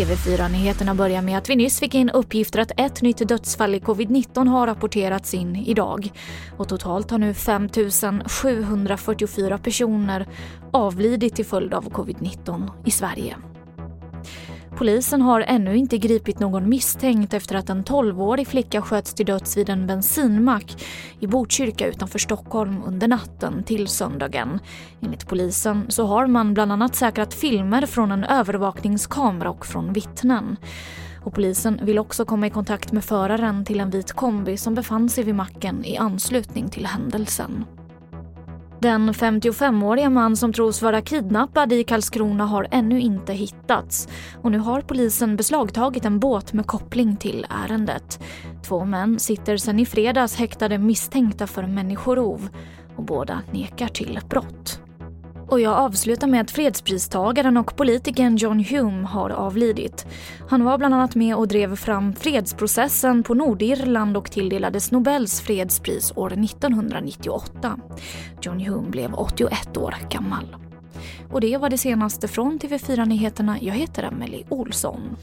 TV4-nyheterna börjar med att vi nyss fick in uppgifter att ett nytt dödsfall i covid-19 har rapporterats in idag. Och totalt har nu 5 744 personer avlidit till följd av covid-19 i Sverige. Polisen har ännu inte gripit någon misstänkt efter att en 12-årig flicka sköts till döds vid en bensinmack i Botkyrka utanför Stockholm under natten till söndagen. Enligt polisen så har man bland annat säkrat filmer från en övervakningskamera och från vittnen. Och polisen vill också komma i kontakt med föraren till en vit kombi som befann sig vid macken i anslutning till händelsen. Den 55-årige man som tros vara kidnappad i Karlskrona har ännu inte hittats och nu har polisen beslagtagit en båt med koppling till ärendet. Två män sitter sedan i fredags häktade misstänkta för människorov och båda nekar till brott. Och jag avslutar med att fredspristagaren och politikern John Hume har avlidit. Han var bland annat med och drev fram fredsprocessen på Nordirland och tilldelades Nobels fredspris år 1998. John Hume blev 81 år gammal. Och det var det senaste från TV4 Nyheterna. Jag heter Emily Olsson.